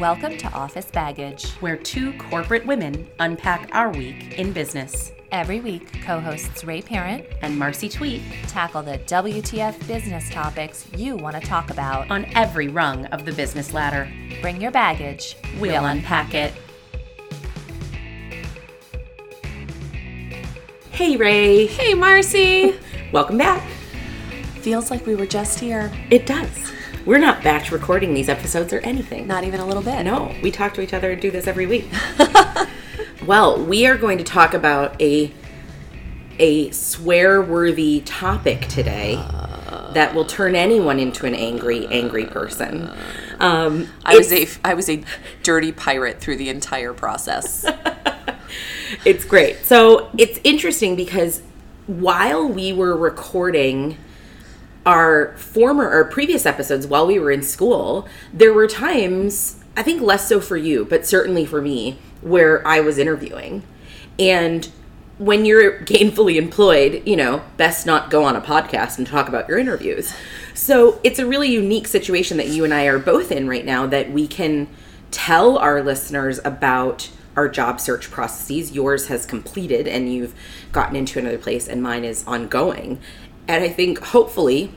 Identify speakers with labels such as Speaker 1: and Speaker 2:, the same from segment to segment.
Speaker 1: Welcome to Office Baggage.
Speaker 2: where two corporate women unpack our week in business.
Speaker 1: Every week, co hosts Ray Parent
Speaker 2: And Marcy Tweet
Speaker 1: tackle the WTF business topics you want to talk about.
Speaker 2: on every rung of the business ladder.
Speaker 1: Bring your baggage.
Speaker 2: We'll unpack it. Hey, Ray.
Speaker 3: Hey, Marcy.
Speaker 2: Welcome back.
Speaker 3: Feels like we were just here.
Speaker 2: It does. We're not batch recording these episodes or anything.
Speaker 3: Not even a little bit.
Speaker 2: No, we talk to each other and do this every week. well, we are going to talk about a a swear-worthy topic today that will turn anyone into an angry, angry person. Um,
Speaker 3: I was a I was a dirty pirate through the entire process.
Speaker 2: it's great. So it's interesting because while we were recording our former or previous episodes while we were in school, there were times, I think less so for you, but certainly for me, where I was interviewing. And when you're gainfully employed, you know, best not go on a podcast and talk about your interviews. So it's a really unique situation that you and I are both in right now that we can tell our listeners about our job search processes. Yours has completed and you've gotten into another place, and mine is ongoing. And I think hopefully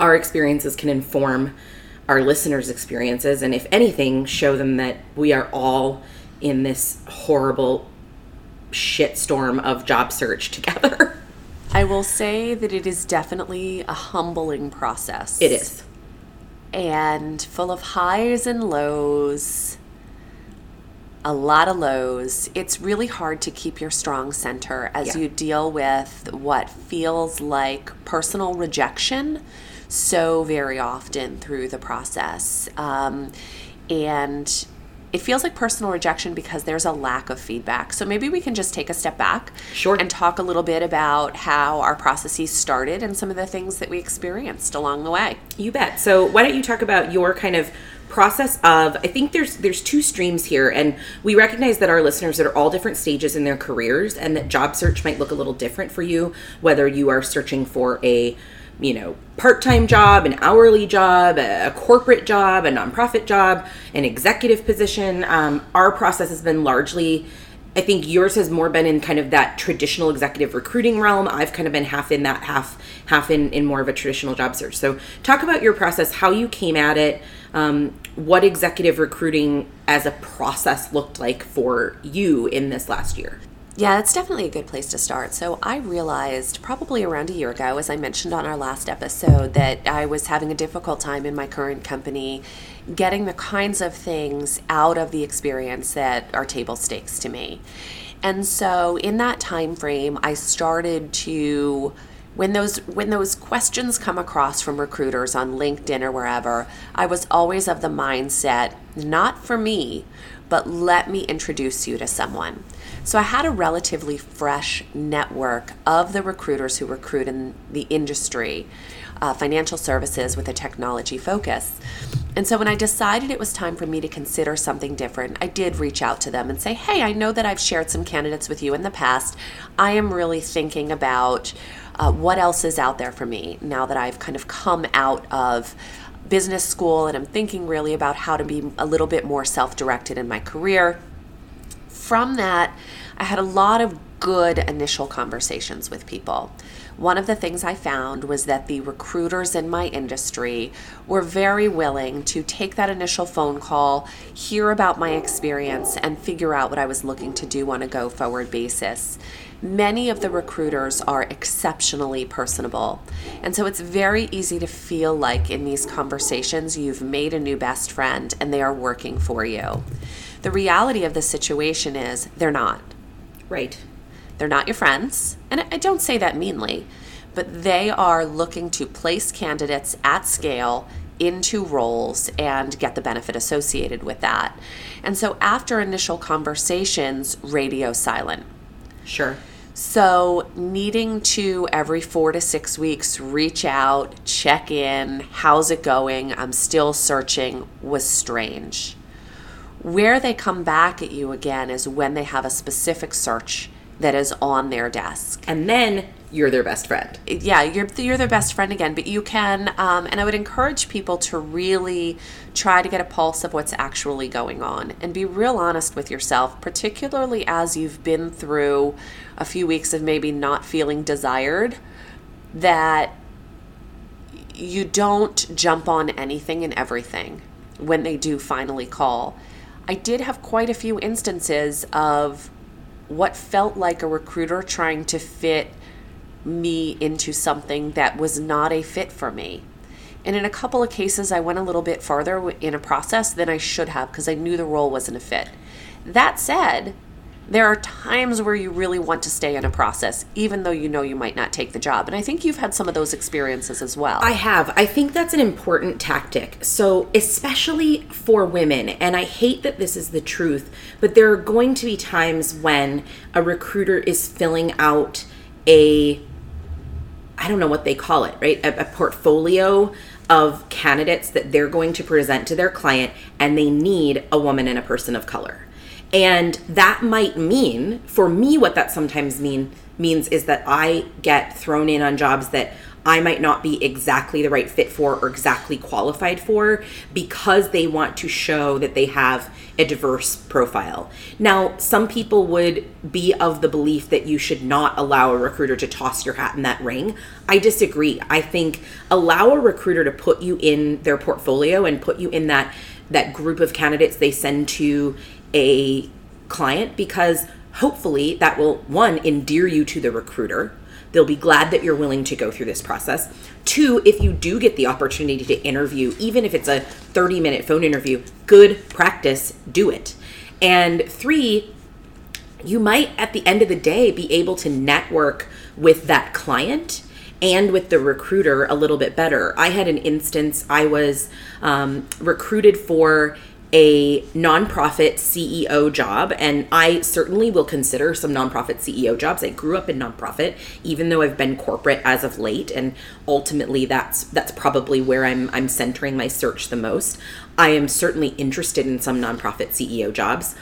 Speaker 2: our experiences can inform our listeners' experiences, and if anything, show them that we are all in this horrible shitstorm of job search together.
Speaker 3: I will say that it is definitely a humbling process.
Speaker 2: It is.
Speaker 3: And full of highs and lows. A lot of lows. It's really hard to keep your strong center as
Speaker 2: Yeah.
Speaker 3: you deal with what feels like personal rejection so very often through the process. Um, and it feels like personal rejection because there's a lack of feedback. So maybe we can just take a step back
Speaker 2: Sure.
Speaker 3: and talk a little bit about how our processes started and some of the things that we experienced along the way.
Speaker 2: You bet. So why don't you talk about your kind of process of I think there's there's two streams here and we recognize that our listeners that are all different stages in their careers and that job search might look a little different for you whether you are searching for a you know part-time job an hourly job a corporate job a nonprofit job an executive position um, our process has been largely I think yours has more been in kind of that traditional executive recruiting realm. I've kind of been half in that, half half in in more of a traditional job search. So, talk about your process, how you came at it, um, what executive recruiting as a process looked like for you in this last year.
Speaker 3: Yeah, that's definitely a good place to start. So, I realized probably around a year ago, as I mentioned on our last episode, that I was having a difficult time in my current company getting the kinds of things out of the experience that are table stakes to me. And so, in that time frame, I started to when those when those questions come across from recruiters on LinkedIn or wherever, I was always of the mindset, not for me, but let me introduce you to someone. So I had a relatively fresh network of the recruiters who recruit in the industry, uh, financial services with a technology focus. And so when I decided it was time for me to consider something different, I did reach out to them and say, hey, I know that I've shared some candidates with you in the past. I am really thinking about uh, what else is out there for me now that I've kind of come out of business school and I'm thinking really about how to be a little bit more self directed in my career. From that, I had a lot of good initial conversations with people. One of the things I found was that the recruiters in my industry were very willing to take that initial phone call, hear about my experience, and figure out what I was looking to do on a go forward basis. Many of the recruiters are exceptionally personable. And so it's very easy to feel like in these conversations you've made a new best friend and they are working for you. The reality of the situation is they're not.
Speaker 2: Right.
Speaker 3: They're not your friends. And I don't say that meanly, but they are looking to place candidates at scale into roles and get the benefit associated with that. And so after initial conversations, radio silent.
Speaker 2: Sure.
Speaker 3: So, needing to every four to six weeks reach out, check in, how's it going? I'm still searching was strange. Where they come back at you again is when they have a specific search that is on their desk.
Speaker 2: And then you're their best friend.
Speaker 3: Yeah, you're you're their best friend again. But you can, um, and I would encourage people to really try to get a pulse of what's actually going on and be real honest with yourself, particularly as you've been through a few weeks of maybe not feeling desired. That you don't jump on anything and everything when they do finally call. I did have quite a few instances of what felt like a recruiter trying to fit me into something that was not a fit for me. And in a couple of cases, I went a little bit farther in a process than I should have because I knew the role wasn't a fit. That said, there are times where you really want to stay in a process, even though you know you might not take the job. And I think you've had some of those experiences as well.
Speaker 2: I have. I think that's an important tactic. So, especially for women, and I hate that this is the truth, but there are going to be times when a recruiter is filling out a I don't know what they call it, right? A, a, portfolio of candidates that they're going to present to their client, and they need a woman and a person of color. And that might mean, for me, what that sometimes mean means is that I get thrown in on jobs that I might not be exactly the right fit for or exactly qualified for because they want to show that they have a diverse profile. Now, some people would be of the belief that you should not allow a recruiter to toss your hat in that ring. I disagree. I think allow a recruiter to put you in their portfolio and put you in that that group of candidates they send to a client because hopefully that will one endear you to the recruiter They'll be glad that you're willing to go through this process. Two, if you do get the opportunity to interview, even if it's a 30 minute phone interview, good practice, do it. And three, you might at the end of the day be able to network with that client and with the recruiter a little bit better. I had an instance, I was um, recruited for a nonprofit CEO job, and I certainly will consider some nonprofit CEO jobs. I grew up in nonprofit, even though I've been corporate as of late, and ultimately that's that's probably where I'm I'm centering my search the most. I am certainly interested in some nonprofit CEO jobs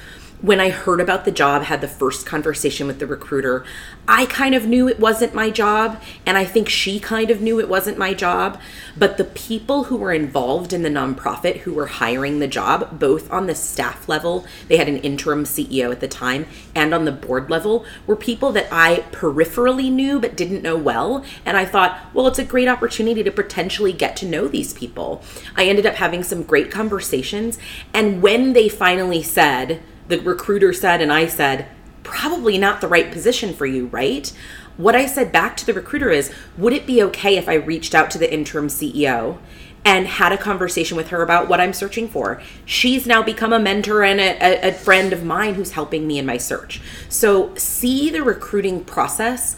Speaker 2: when I heard about the job, had the first conversation with the recruiter, I kind of knew it wasn't my job, and I think she kind of knew it wasn't my job. But the people who were involved in the nonprofit who were hiring the job, both on the staff level, they had an interim CEO at the time, and on the board level, were people that I peripherally knew but didn't know well. And I thought, well, it's a great opportunity to potentially get to know these people. I ended up having some great conversations, and when they finally said, the recruiter said and I said, probably not the right position for you, right? What I said back to the recruiter is, would it be okay if I reached out to the interim CEO and had a conversation with her about what I'm searching for? She's now become a mentor and a, a, friend of mine who's helping me in my search. So see the recruiting process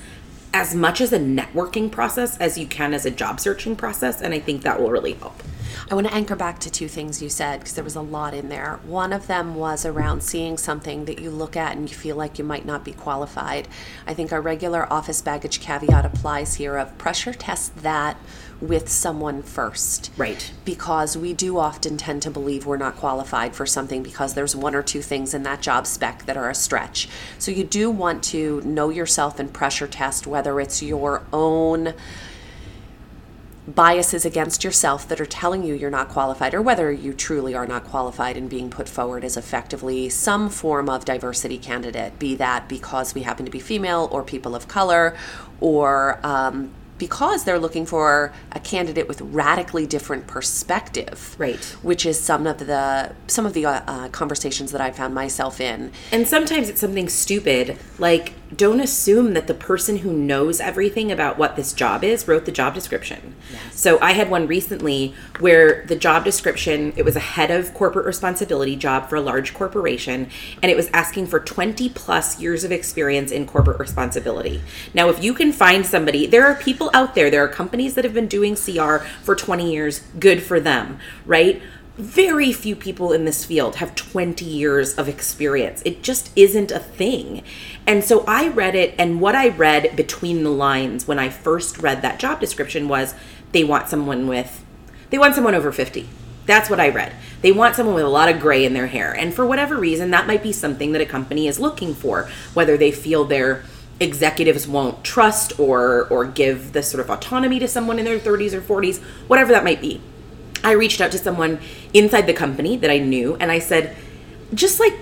Speaker 2: as much as a networking process as you can as a job searching process, and I think that will really help.
Speaker 3: I want to anchor back to two things you said because there was a lot in there. One of them was around seeing something that you look at and you feel like you might not be qualified. I think our regular office baggage caveat applies here of pressure test that with someone first.
Speaker 2: Right.
Speaker 3: Because we do often tend to believe we're not qualified for something because there's one or two things in that job spec that are a stretch. So you do want to know yourself and pressure test whether it's your own biases against yourself that are telling you you're not qualified, or whether you truly are not qualified and being put forward as effectively some form of diversity candidate, be that because we happen to be female or people of color or um, because they're looking for a candidate with radically different perspective.
Speaker 2: Right.
Speaker 3: Which is some of the some of the uh, uh, conversations that i found myself in.
Speaker 2: And sometimes it's something stupid like don't assume that the person who knows everything about what this job is wrote the job description. Yes. So I had one recently where the job description, it was a head of corporate responsibility job for a large corporation and it was asking for 20 plus years of experience in corporate responsibility. Now if you can find somebody, there are people out there, there are companies that have been doing CR for 20 years, good for them, right? Very few people in this field have 20 years of experience. It just isn't a thing. And so I read it, and what I read between the lines when I first read that job description was they want someone with, they want someone over 50. That's what I read. They want someone with a lot of gray in their hair. And for whatever reason, that might be something that a company is looking for, whether they feel they're executives won't trust or or give this sort of autonomy to someone in their 30s or 40s, whatever that might be. I reached out to someone inside the company that I knew and I said, just like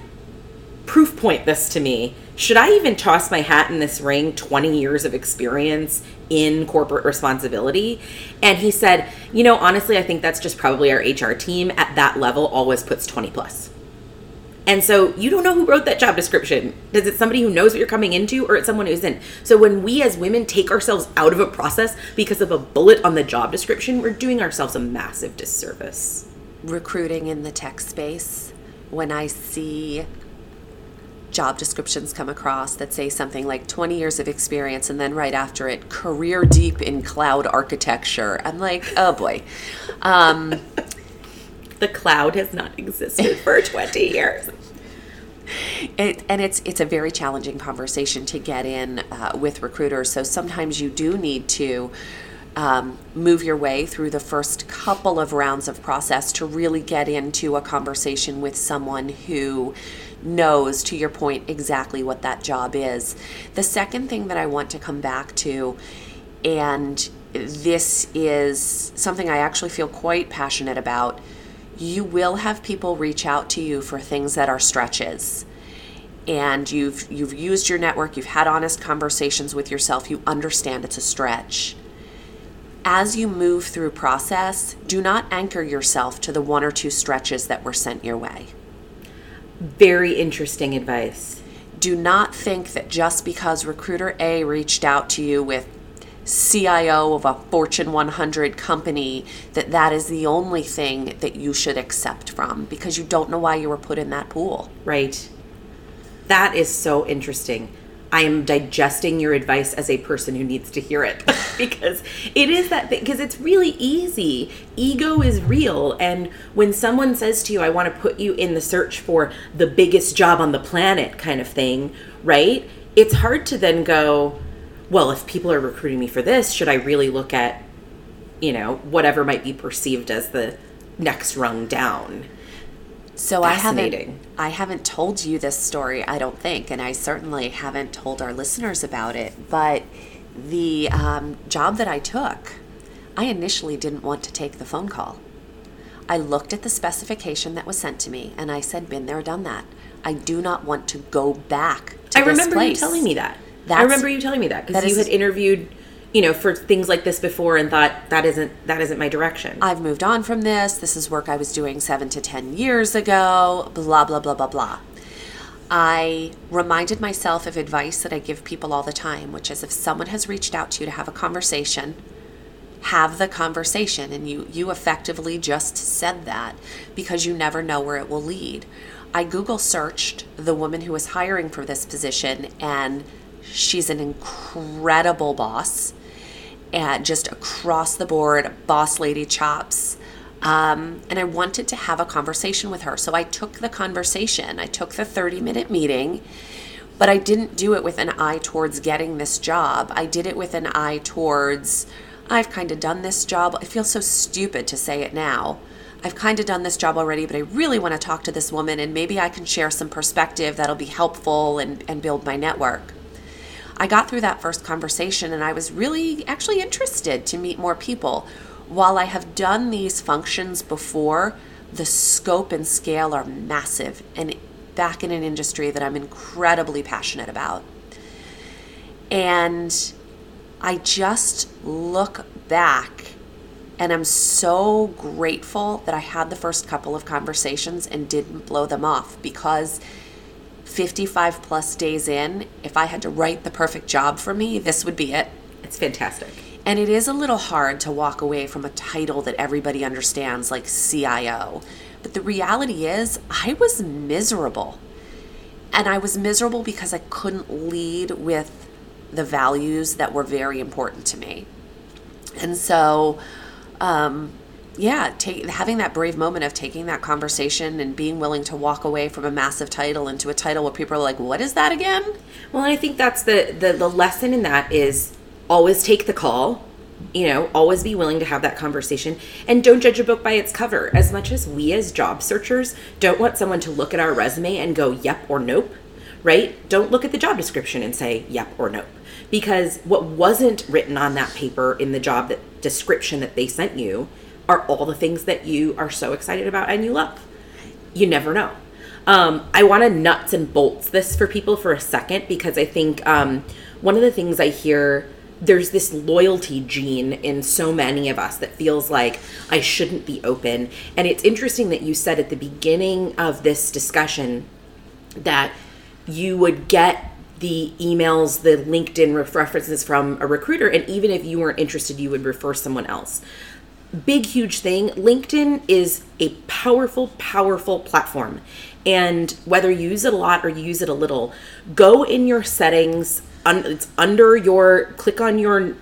Speaker 2: proof point this to me. Should I even toss my hat in this ring 20 years of experience in corporate responsibility? And he said, You know, honestly, I think that's just probably our HR team at that level always puts 20 plus. And so you don't know who wrote that job description. Is it somebody who knows what you're coming into or it's someone who isn't? So when we as women take ourselves out of a process because of a bullet on the job description, we're doing ourselves a massive disservice.
Speaker 3: Recruiting in the tech space, when I see job descriptions come across that say something like 20 years of experience and then right after it career deep in cloud architecture i'm like oh boy um,
Speaker 2: the cloud has not existed for 20 years
Speaker 3: it, and it's it's a very challenging conversation to get in uh, with recruiters so sometimes you do need to um, move your way through the first couple of rounds of process to really get into a conversation with someone who knows, to your point, exactly what that job is. The second thing that I want to come back to, and this is something I actually feel quite passionate about, you will have people reach out to you for things that are stretches. And you've you've used your network you've had honest conversations with yourself you understand it's a stretch. As you move through process do not anchor yourself to the one or two stretches that were sent your way.
Speaker 2: Very interesting advice.
Speaker 3: Do not think that just because recruiter A reached out to you with CIO of a Fortune 100 company that that is the only thing that you should accept from because you don't know why you were put in that pool.
Speaker 2: Right. That is so interesting. I am digesting your advice as a person who needs to hear it because it is that because it's really easy. Ego is real and when someone says to you I want to put you in the search for the biggest job on the planet kind of thing, right? It's hard to then go, well, if people are recruiting me for this, should I really look at you know, whatever might be perceived as the next rung down?
Speaker 3: So I haven't I haven't told you this story, I don't think, and I certainly haven't told our listeners about it. But the um, job that I took, I initially didn't want to take the phone call. I looked at the specification that was sent to me, and I said, "Been there, done that. I do not want to go back to
Speaker 2: I
Speaker 3: this
Speaker 2: remember
Speaker 3: place."
Speaker 2: you telling me that. I remember you telling me that because you
Speaker 3: is-
Speaker 2: had interviewed, you know, for things like this before and thought that isn't that isn't my direction.
Speaker 3: I've moved on from this. This is work I was doing seven to 10 years ago, blah, blah, blah, blah, blah. I reminded myself of advice that I give people all the time, which is if someone has reached out to you to have a conversation, have the conversation. And you, you effectively just said that because you never know where it will lead. I Google searched the woman who was hiring for this position, and she's an incredible boss and just across the board, boss lady chops. Um, and I wanted to have a conversation with her. So I took the conversation, I took the 30 minute meeting, but I didn't do it with an eye towards getting this job. I did it with an eye towards, I've kind of done this job. I feel so stupid to say it now. I've kind of done this job already, but I really want to talk to this woman and maybe I can share some perspective that'll be helpful and, and build my network. I got through that first conversation and I was really actually interested to meet more people. While I have done these functions before, the scope and scale are massive and back in an industry that I'm incredibly passionate about. And I just look back and I'm so grateful that I had the first couple of conversations and didn't blow them off because 55 plus days in, if I had to write the perfect job for me, this would be it.
Speaker 2: it's fantastic.
Speaker 3: And it is a little hard to walk away from a title that everybody understands, like CIO. But the reality is, I was miserable. And I was miserable because I couldn't lead with the values that were very important to me. And so, um, yeah, take, having that brave moment of taking that conversation and being willing to walk away from a massive title into a title where people are like, what is that again?
Speaker 2: Well, and I think that's the, the the lesson in that is always take the call. You know, always be willing to have that conversation and don't judge a book by its cover. As much as we as job searchers don't want someone to look at our resume and go, "Yep" or "Nope." right? Don't look at the job description and say yep or nope. Because what wasn't written on that paper in the job that description that they sent you are all the things that you are so excited about and you love. You never know. Um, I want to nuts and bolts this for people for a second because I think um, one of the things I hear there's this loyalty gene in so many of us that feels like I shouldn't be open. And it's interesting that you said at the beginning of this discussion that you would get the emails, the LinkedIn references from a recruiter, and even if you weren't interested, you would refer someone else. Big, huge thing. LinkedIn is a powerful, powerful platform. And whether you use it a lot or you use it a little, go in your settings. Un- it's under your, click on your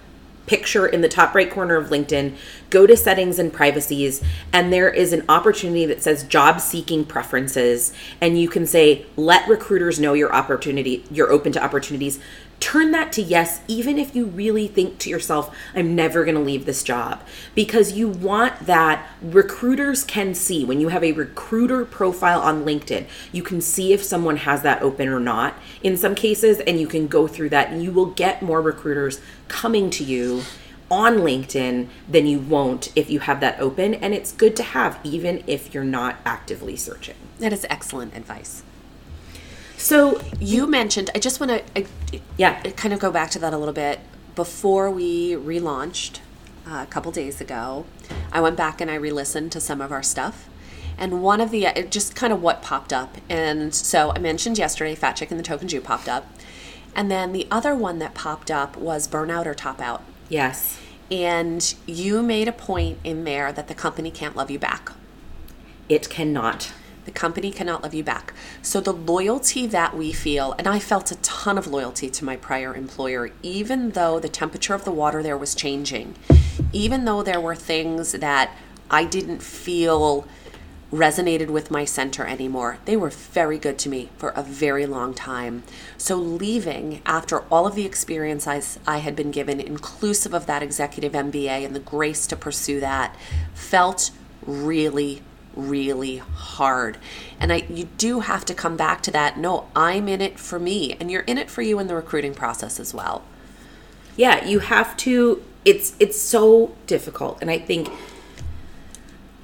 Speaker 2: picture in the top right corner of LinkedIn, go to settings and privacies, and there is an opportunity that says job seeking preferences. And you can say, let recruiters know your opportunity, you're open to opportunities. Turn that to yes, even if you really think to yourself, I'm never going to leave this job. Because you want that recruiters can see when you have a recruiter profile on LinkedIn, you can see if someone has that open or not in some cases, and you can go through that and you will get more recruiters coming to you on LinkedIn than you won't if you have that open. And it's good to have, even if you're not actively searching.
Speaker 3: That is excellent advice.
Speaker 2: So
Speaker 3: You mentioned, I just want to
Speaker 2: Yeah.
Speaker 3: kind of go back to that a little bit. Before we relaunched uh, a couple days ago, I went back and I re listened to some of our stuff. And one of the, it just kind of what popped up. And so I mentioned yesterday, Fat Chick and the Token Jew popped up. And then the other one that popped up was Burnout or Top Out.
Speaker 2: yes,
Speaker 3: And you made a point in there that the company can't love you back.
Speaker 2: it cannot.
Speaker 3: The company cannot love you back. So the loyalty that we feel, and I felt a ton of loyalty to my prior employer, even though the temperature of the water there was changing, even though there were things that I didn't feel resonated with my center anymore. They were very good to me for a very long time. So leaving after all of the experience I, I had been given, inclusive of that executive MBA and the grace to pursue that, felt really really hard. And I you do have to come back to that. No, I'm in it for me and you're in it for you in the recruiting process as well.
Speaker 2: yeah you have to it's it's so difficult and i think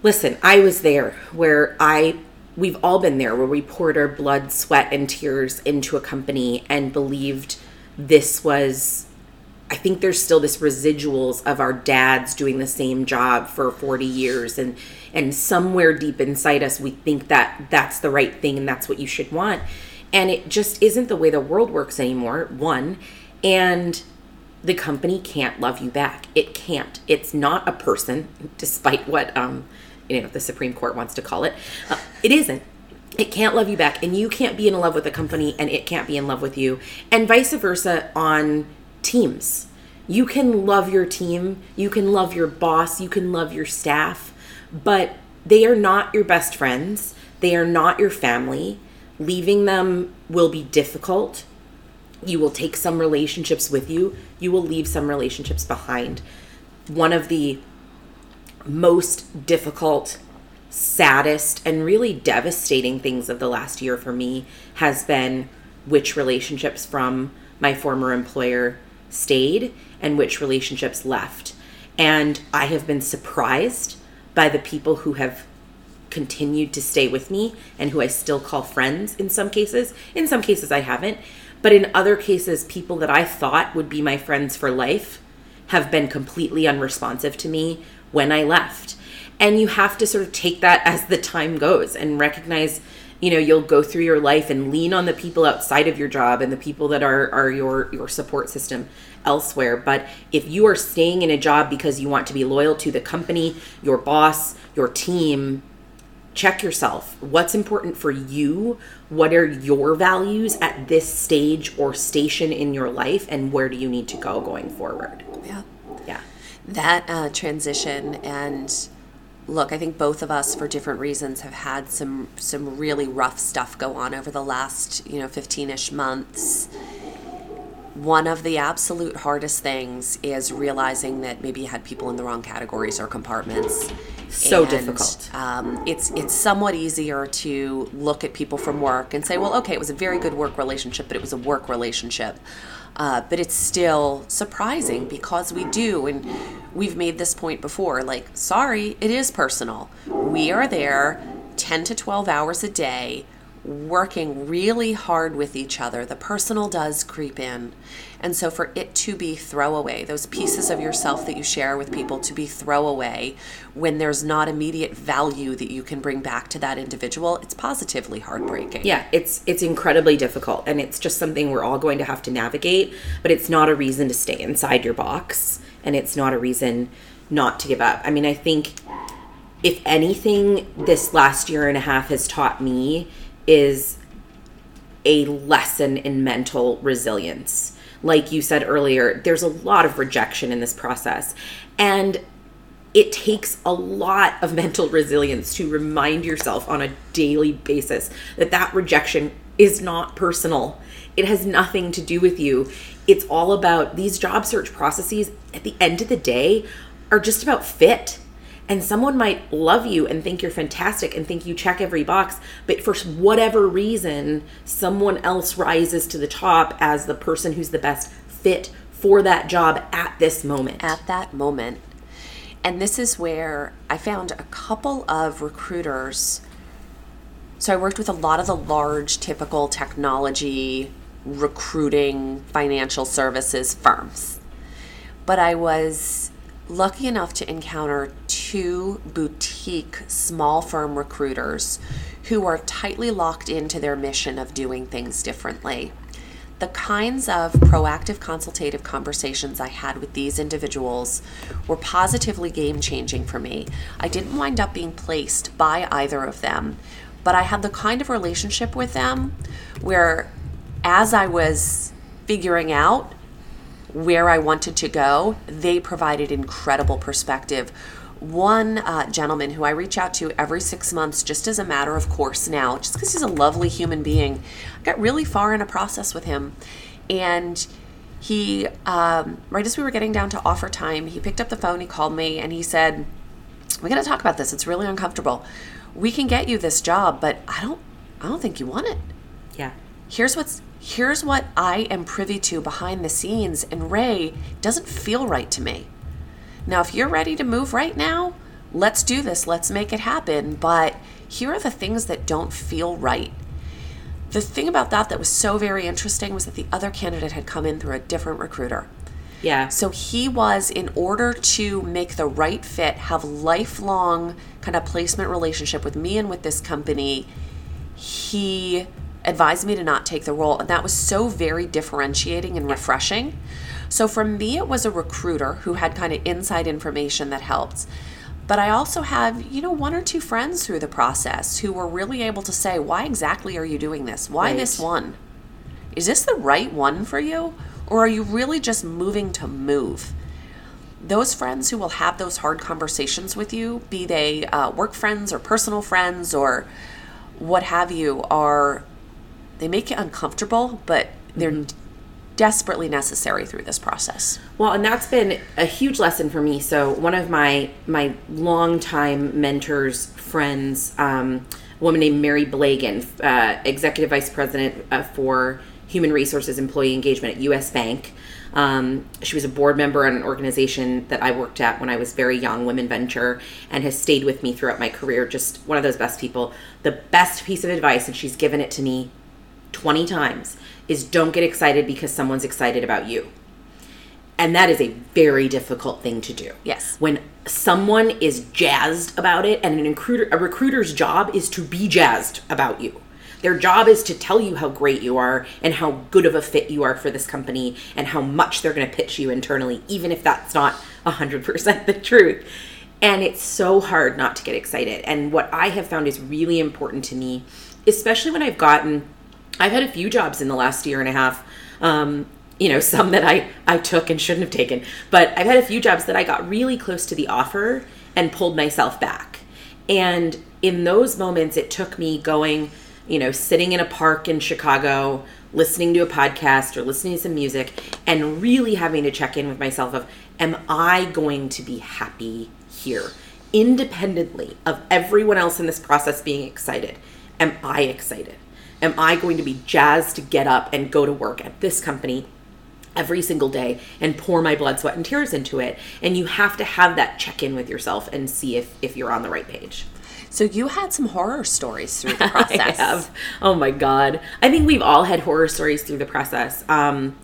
Speaker 2: listen i was there where i we've all been there where we poured our blood sweat and tears into a company and believed this was i think there's still this residuals of our dads doing the same job for 40 years and and somewhere deep inside us we think that that's the right thing and that's what you should want and it just isn't the way the world works anymore one and the company can't love you back. It can't. It's not a person, despite what um, you know the Supreme Court wants to call it. Uh, it isn't. It can't love you back, and you can't be in love with a company, and it can't be in love with you, and vice versa on teams. You can love your team, you can love your boss, you can love your staff, but they are not your best friends. They are not your family. Leaving them will be difficult you will take some relationships with you you will leave some relationships behind one of the most difficult saddest and really devastating things of the last year for me has been which relationships from my former employer stayed and which relationships left and i have been surprised by the people who have continued to stay with me and who I still call friends in some cases. In some cases, I haven't. But in other cases, people that I thought would be my friends for life have been completely unresponsive to me when I left. And you have to sort of take that as the time goes and recognize, you know, you'll go through your life and lean on the people outside of your job and the people that are, are your, your support system elsewhere. But if you are staying in a job because you want to be loyal to the company, your boss, your team, check yourself. What's important for you? What are your values at this stage or station in your life? And where do you need to go going forward?
Speaker 3: Yeah.
Speaker 2: Yeah.
Speaker 3: That uh, transition and look, I think both of us for different reasons have had some some really rough stuff go on over the last, you know, 15ish months. One of the absolute hardest things is realizing that maybe you had people in the wrong categories or compartments.
Speaker 2: So
Speaker 3: And,
Speaker 2: difficult.
Speaker 3: Um, it's it's somewhat easier to look at people from work and say, well, okay, it was a very good work relationship, but it was a work relationship. Uh, but it's still surprising because we do, and we've made this point before. Like, sorry, it is personal. We are there ten to twelve hours a day working really hard with each other, the personal does creep in. And so for it to be throwaway, those pieces of yourself that you share with people to be throwaway when there's not immediate value that you can bring back to that individual, it's positively heartbreaking.
Speaker 2: Yeah, it's it's incredibly difficult and it's just something we're all going to have to navigate, but it's not a reason to stay inside your box and it's not a reason not to give up. I mean, I think if anything this last year and a half has taught me is a lesson in mental resilience. Like you said earlier, there's a lot of rejection in this process. And it takes a lot of mental resilience to remind yourself on a daily basis that that rejection is not personal. It has nothing to do with you. It's all about these job search processes at the end of the day are just about fit. And someone might love you and think you're fantastic and think you check every box, but for whatever reason, someone else rises to the top as the person who's the best fit for that job at this moment.
Speaker 3: At that moment. And this is where I found a couple of recruiters. So I worked with a lot of the large, typical technology, recruiting, financial services firms. But I was lucky enough to encounter two boutique small firm recruiters who are tightly locked into their mission of doing things differently. The kinds of proactive consultative conversations I had with these individuals were positively game changing for me. I didn't wind up being placed by either of them, but I had the kind of relationship with them where, as I was figuring out where I wanted to go, they provided incredible perspective. One uh, gentleman who I reach out to every six months, just as a matter of course now, just because he's a lovely human being, I got really far in a process with him. And he, um, right as we were getting down to offer time, he picked up the phone, he called me, and he said, We got to talk about this. It's really uncomfortable. We can get you this job, but I don't, I don't think you want it
Speaker 2: Yeah.
Speaker 3: here's what's here's what I am privy to behind the scenes and Ray doesn't feel right to me. Now if you're ready to move right now, let's do this, let's make it happen, but here are the things that don't feel right. The thing about that that was so very interesting was that the other candidate had come in through a different recruiter.
Speaker 2: Yeah.
Speaker 3: So he was, in order to make the right fit, have lifelong kind of placement relationship with me and with this company, he advised me to not take the role. And that was so very differentiating and refreshing. So for me, it was a recruiter who had kind of inside information that helped. But I also have, you know, one or two friends through the process who were really able to say, why exactly are you doing this? Why
Speaker 2: Right.
Speaker 3: this one? Is this the right one for you? Or are you really just moving to move? Those friends who will have those hard conversations with you, be they uh, work friends or personal friends or what have you, are they make you uncomfortable, but they're desperately necessary through this process.
Speaker 2: Well, and that's been a huge lesson for me. So one of my my longtime mentors, friends, um, a woman named Mary Blagan, uh, executive vice president uh, for human resources employee engagement at U.S. Bank. Um, she was a board member on an organization that I worked at when I was very young, Women Venture, and has stayed with me throughout my career. Just one of those best people. The best piece of advice, and she's given it to me 20 times, is don't get excited because someone's excited about you. And that is a very difficult thing to do.
Speaker 3: Yes.
Speaker 2: When someone is jazzed about it, and an recruiter, a recruiter's job is to be jazzed about you. Their job is to tell you how great you are and how good of a fit you are for this company and how much they're going to pitch you internally, even if that's not 100% the truth. And it's so hard not to get excited. And what I have found is really important to me, especially when I've gotten, I've had a few jobs in the last year and a half. Um, you know, some that I, I took and shouldn't have taken. But I've had a few jobs that I got really close to the offer and pulled myself back. And in those moments, it took me going, you know, sitting in a park in Chicago listening to a podcast or listening to some music and really having to check in with myself of am I going to be happy here independently of everyone else in this process being excited am I excited am I going to be jazzed to get up and go to work at this company every single day and pour my blood sweat and tears into it and you have to have that check in with yourself and see if if you're on the right page
Speaker 3: so you had some horror stories through the process.
Speaker 2: I have. Oh my god. I think we've all had horror stories through the process. Um,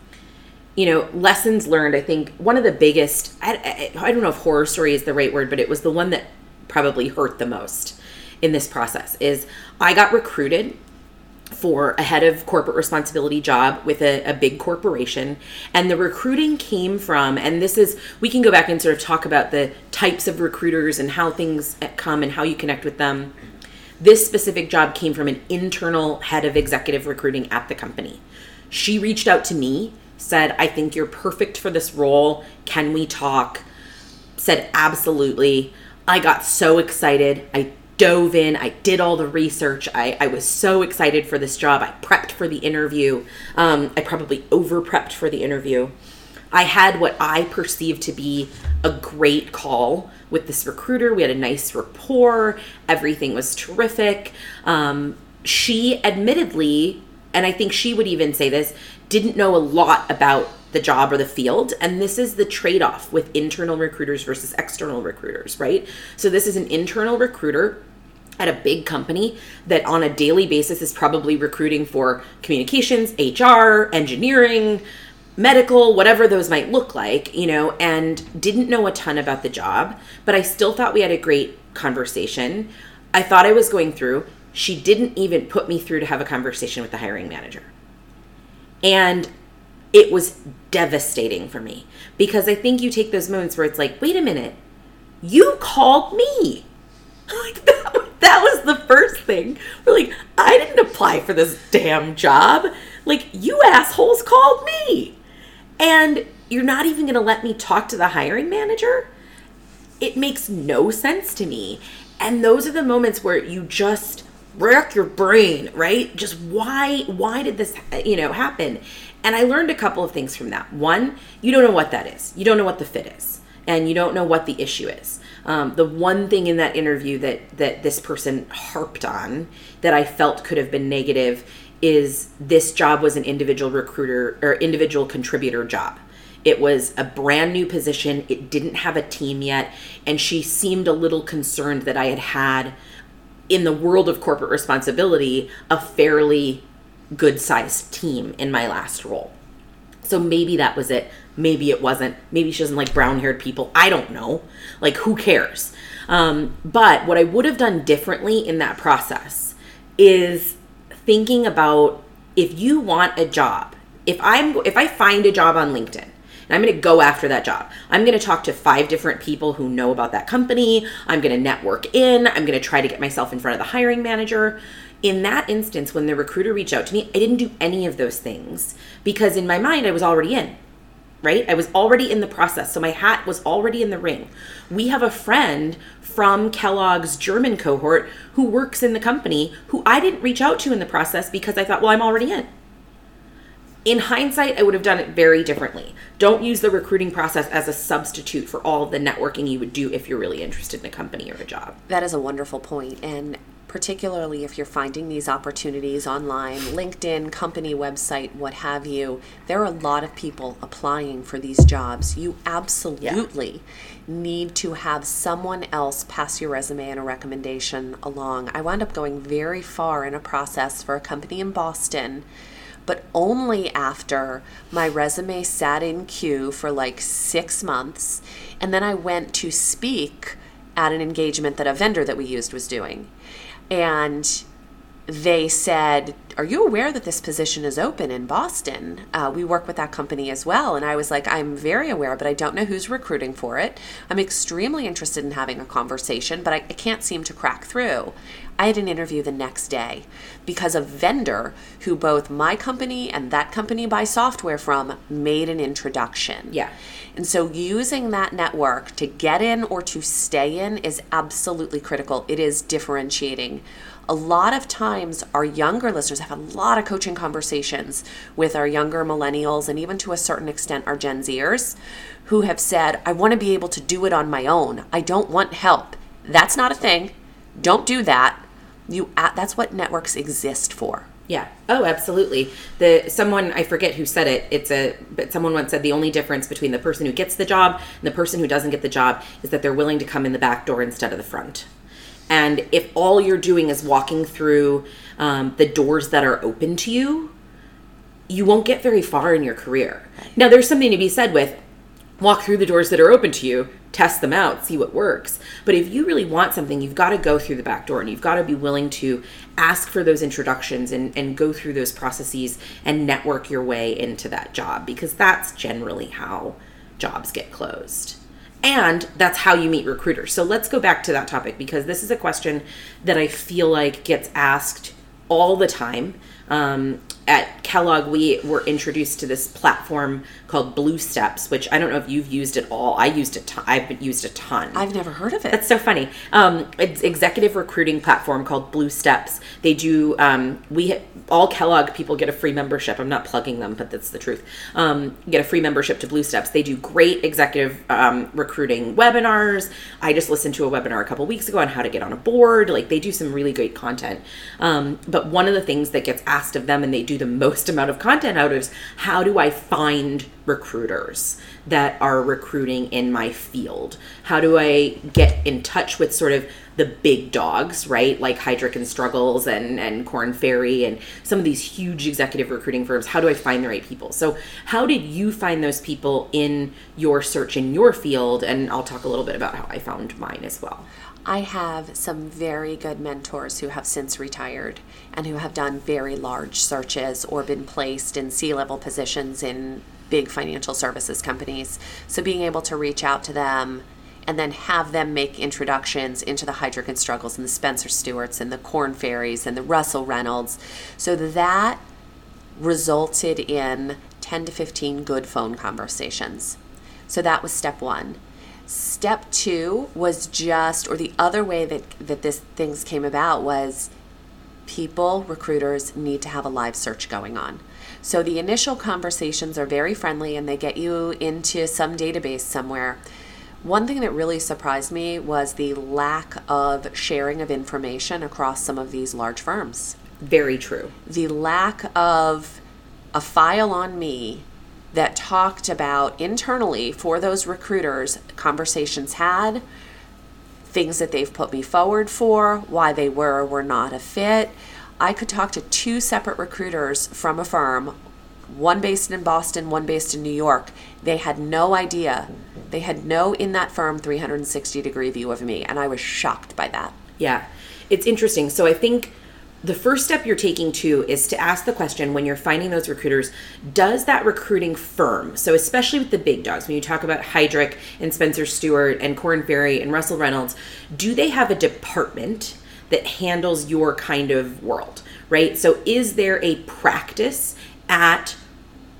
Speaker 2: you know, lessons learned. I think one of the biggest. I, I, I don't know if horror story is the right word, but it was the one that probably hurt the most in this process. Is I got recruited for a head of corporate responsibility job with a, a, big corporation. And the recruiting came from, and this is, we can go back and sort of talk about the types of recruiters and how things come and how you connect with them. This specific job came from an internal head of executive recruiting at the company. She reached out to me, said, I think you're perfect for this role. Can we talk? Said, absolutely. I got so excited. I dove in. I did all the research. I, I was so excited for this job. I prepped for the interview. Um, I probably over prepped for the interview. I had what I perceived to be a great call with this recruiter. We had a nice rapport. Everything was terrific. Um, she admittedly, and I think she would even say this, didn't know a lot about the job or the field. And this is the trade off with internal recruiters versus external recruiters, right? So, this is an internal recruiter at a big company that on a daily basis is probably recruiting for communications, HR, engineering, medical, whatever those might look like, you know, and didn't know a ton about the job, but I still thought we had a great conversation. I thought I was going through. She didn't even put me through to have a conversation with the hiring manager. And it was devastating for me because I think you take those moments where it's like, wait a minute, you called me. Like that, that was the first thing. We're like, I didn't apply for this damn job. Like, you assholes called me. And you're not even going to let me talk to the hiring manager? It makes no sense to me. And those are the moments where you just rack your brain, right? Just why why did this you know happen? And I learned a couple of things from that. One, you don't know what that is. You don't know what the fit is, and you don't know what the issue is. Um, the one thing in that interview that that this person harped on that I felt could have been negative is this job was an individual recruiter or individual contributor job. It was a brand new position. It didn't have a team yet, and she seemed a little concerned that I had had in the world of corporate responsibility a fairly good sized team in my last role. So maybe that was it. Maybe it wasn't. Maybe she doesn't like brown haired people. I don't know. Like, who cares? Um, but what I would have done differently in that process is thinking about if you want a job, if I'm if I find a job on LinkedIn and I'm going to go after that job. I'm going to talk to five different people who know about that company. I'm going to network in. I'm going to try to get myself in front of the hiring manager in that instance, when the recruiter reached out to me, I didn't do any of those things because in my mind, I was already in, right? I was already in the process. So my hat was already in the ring. We have a friend from Kellogg's German cohort who works in the company who I didn't reach out to in the process because I thought, well, I'm already in. In hindsight, I would have done it very differently. Don't use the recruiting process as a substitute for all of the networking you would do if you're really interested in a company or a job.
Speaker 3: That is a wonderful point. And particularly if you're finding these opportunities online, LinkedIn, company website, what have you, there are a lot of people applying for these jobs. You absolutely yeah. need to have someone else pass your resume and a recommendation along. I wound up going very far in a process for a company in Boston but only after my resume sat in queue for like six months. And then I went to speak at an engagement that a vendor that we used was doing and they said, Are you aware that this position is open in Boston? Uh, we work with that company as well. And I was like, I'm very aware, but I don't know who's recruiting for it. I'm extremely interested in having a conversation, but I, I can't seem to crack through. I had an interview the next day because a vendor who both my company and that company buy software from made an introduction.
Speaker 2: Yeah.
Speaker 3: And so using that network to get in or to stay in is absolutely critical. It is differentiating. a lot of times our younger listeners have a lot of coaching conversations with our younger millennials and even to a certain extent our Gen Zers who have said, I want to be able to do it on my own. I don't want help. That's not a thing. Don't do that. You that's what networks exist for.
Speaker 2: Yeah. Oh, absolutely. The someone I forget who said it. It's a but someone once said the only difference between the person who gets the job and the person who doesn't get the job is that they're willing to come in the back door instead of the front. And if all you're doing is walking through um, the doors that are open to you, you won't get very far in your career. Now, there's something to be said with walk through the doors that are open to you, test them out, see what works. But if you really want something, you've got to go through the back door and you've got to be willing to ask for those introductions and, and go through those processes and network your way into that job because that's generally how jobs get closed and that's how you meet recruiters. So let's go back to that topic because this is a question that I feel like gets asked all the time. Um, at Kellogg, we were introduced to this platform called Blue Steps, which I don't know if you've used at all. I used a ton. I've used a ton.
Speaker 3: I've never heard of it.
Speaker 2: That's so funny. Um, it's executive recruiting platform called Blue Steps. They do. Um, we all Kellogg people get a free membership. I'm not plugging them, but that's the truth. Um, get a free membership to Blue Steps. They do great executive um, recruiting webinars. I just listened to a webinar a couple weeks ago on how to get on a board. Like they do some really great content. Um, but one of the things that gets asked of them, and they do the most amount of content out is how do I find recruiters that are recruiting in my field? How do I get in touch with sort of the big dogs, right? Like Heidrick and Struggles and, and Korn Ferry and some of these huge executive recruiting firms. How do I find the right people? So, how did you find those people in your search in your field? And I'll talk a little bit about how I found mine as well.
Speaker 3: I have some very good mentors who have since retired and who have done very large searches or been placed in C level positions in big financial services companies. So being able to reach out to them and then have them make introductions into the Heidrick and Struggles and the Spencer Stuarts and the Korn Ferries and the Russell Reynolds. So that resulted in 10 to 15 good phone conversations. So that was step one. Step two was just, or the other way that, that this things came about was people, recruiters need to have a live search going on. So the initial conversations are very friendly and they get you into some database somewhere. One thing that really surprised me was the lack of sharing of information across some of these large firms.
Speaker 2: Very true.
Speaker 3: The lack of a file on me that talked about internally for those recruiters conversations had, things that they've put me forward for, why they were or were not a fit. I could talk to two separate recruiters from a firm, one based in Boston, one based in New York. They had no idea. They had no in that firm 360 degree view of me, and I was shocked by that.
Speaker 2: Yeah. It's interesting. So I think the first step you're taking too is to ask the question when you're finding those recruiters does that recruiting firm? So especially with the big dogs when you talk about Heidrick and Spencer Stuart and Korn Ferry and Russell Reynolds do they have a department that handles your kind of world right? So is there a practice at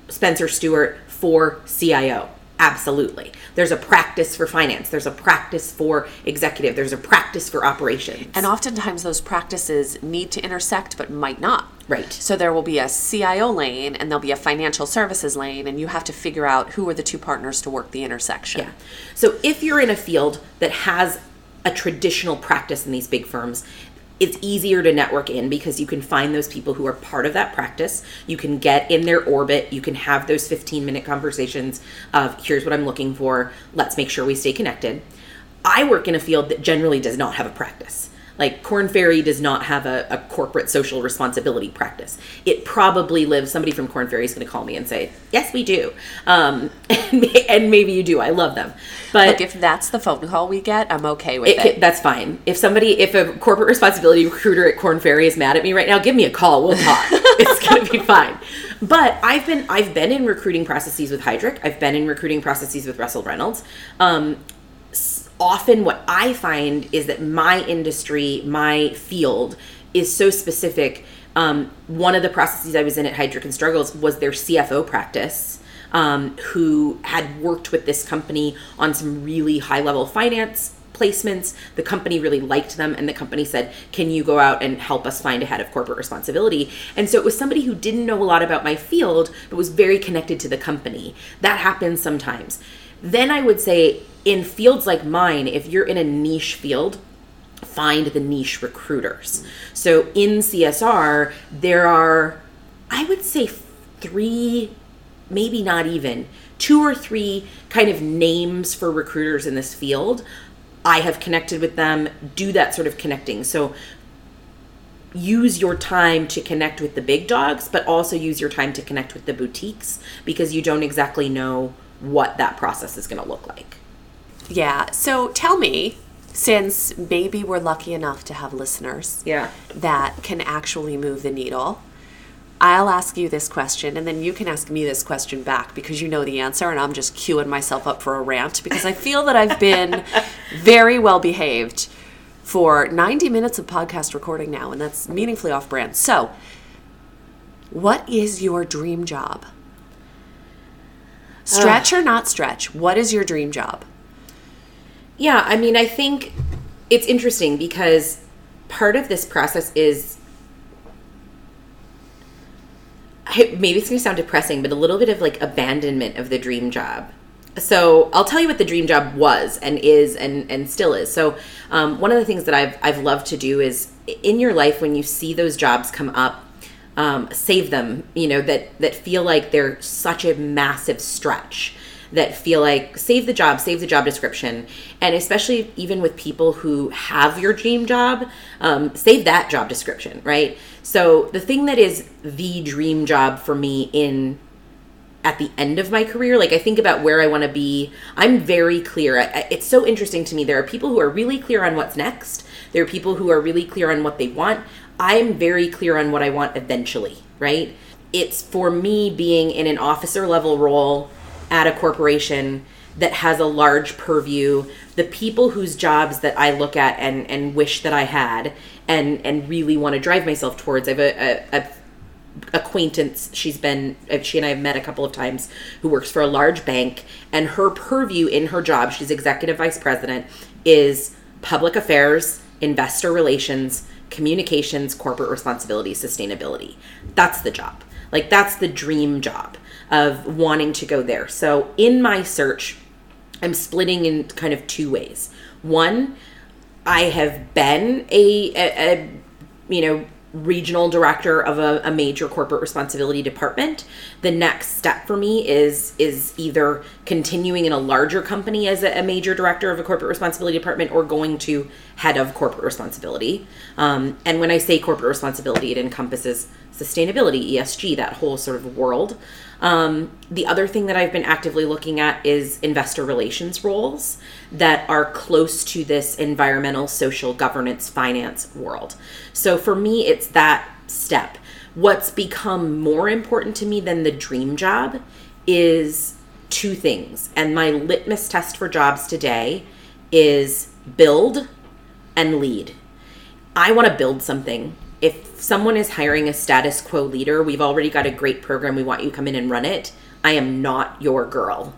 Speaker 2: Spencer Stuart for CIO Absolutely. There's a practice for finance. There's a practice for executive. There's a practice for operations.
Speaker 3: And oftentimes those practices need to intersect but might not.
Speaker 2: Right.
Speaker 3: So there will be a CIO lane and there'll be a financial services lane, and you have to figure out who are the two partners to work the intersection.
Speaker 2: Yeah. So if you're in a field that has a traditional practice in these big firms, it's easier to network in because you can find those people who are part of that practice. You can get in their orbit. You can have those 15 minute conversations of here's what I'm looking for. Let's make sure we stay connected. I work in a field that generally does not have a practice. Like Korn Ferry does not have a, a corporate social responsibility practice. It probably lives. Somebody from Korn Ferry is going to call me and say, "Yes, we do," um, and, and, maybe you do. I love them, but
Speaker 3: Look, if that's the phone call we get, I'm okay with it.
Speaker 2: it. That's fine. If somebody, if a corporate responsibility recruiter at Korn Ferry is mad at me right now, give me a call. We'll talk. it's going to be fine. But I've been I've been in recruiting processes with Heidrick. I've been in recruiting processes with Russell Reynolds. Um, often what I find is that my industry, my field, is so specific. Um, one of the processes I was in at Heidrick and Struggles was their CFO practice, um, who had worked with this company on some really high level finance placements. The company really liked them, and the company said, Can you go out and help us find a head of corporate responsibility? And so it was somebody who didn't know a lot about my field, but was very connected to the company. That happens sometimes. Then I would say, in fields like mine, if you're in a niche field, find the niche recruiters. So in CSR, there are, I would say, three, maybe not even, two or three kind of names for recruiters in this field. I have connected with them, do that sort of connecting. So use your time to connect with the big dogs, but also use your time to connect with the boutiques because you don't exactly know what that process is going to look like.
Speaker 3: Yeah. So tell me, since maybe we're lucky enough to have listeners
Speaker 2: Yeah.
Speaker 3: that can actually move the needle, I'll ask you this question and then you can ask me this question back because you know the answer and I'm just queuing myself up for a rant because I feel that I've been very well behaved for 90 minutes of podcast recording now and that's meaningfully off brand. So, what is your dream job? Stretch or not stretch? What is your dream job?
Speaker 2: Yeah, I mean, I think it's interesting because part of this process is maybe it's going to sound depressing, but a little bit of like abandonment of the dream job. So I'll tell you what the dream job was and is and and still is. So um, one of the things that I've I've loved to do is in your life when you see those jobs come up, um, save them. You know that that feel like they're such a massive stretch that feel like save the job, save the job description, and especially even with people who have your dream job, um, save that job description, right? So the thing that is the dream job for me in at the end of my career like i think about where i want to be. I'm very clear. It's so interesting to me. There are people who are really clear on what's next. There are people who are really clear on what they want i'm very clear on what i want eventually right? It's for me being in an officer level role at a corporation that has a large purview. The people whose jobs that i look at and and wish that i had and and really want to drive myself towards i have a, a, a acquaintance she's been uh, she and i have met a couple of times who works for a large bank and her purview in her job she's executive vice president is public affairs investor relations communications corporate responsibility sustainability. That's the job. Like that's the dream job of wanting to go there. So in my search i'm splitting in kind of two ways. One I have been a, a, a you know regional director of a, a major corporate responsibility department the next step for me is is either continuing in a larger company as a, a major director of a corporate responsibility department or going to head of corporate responsibility um, and when i say corporate responsibility it encompasses sustainability esg that whole sort of world um, the other thing that I've been actively looking at is investor relations roles that are close to this environmental, social, governance, finance world. So for me, it's that step. What's become more important to me than the dream job is two things. And my litmus test for jobs today is build and lead. I want to build something. If someone is hiring a status quo leader, we've already got a great program, we want you to come in and run it. I am not your girl.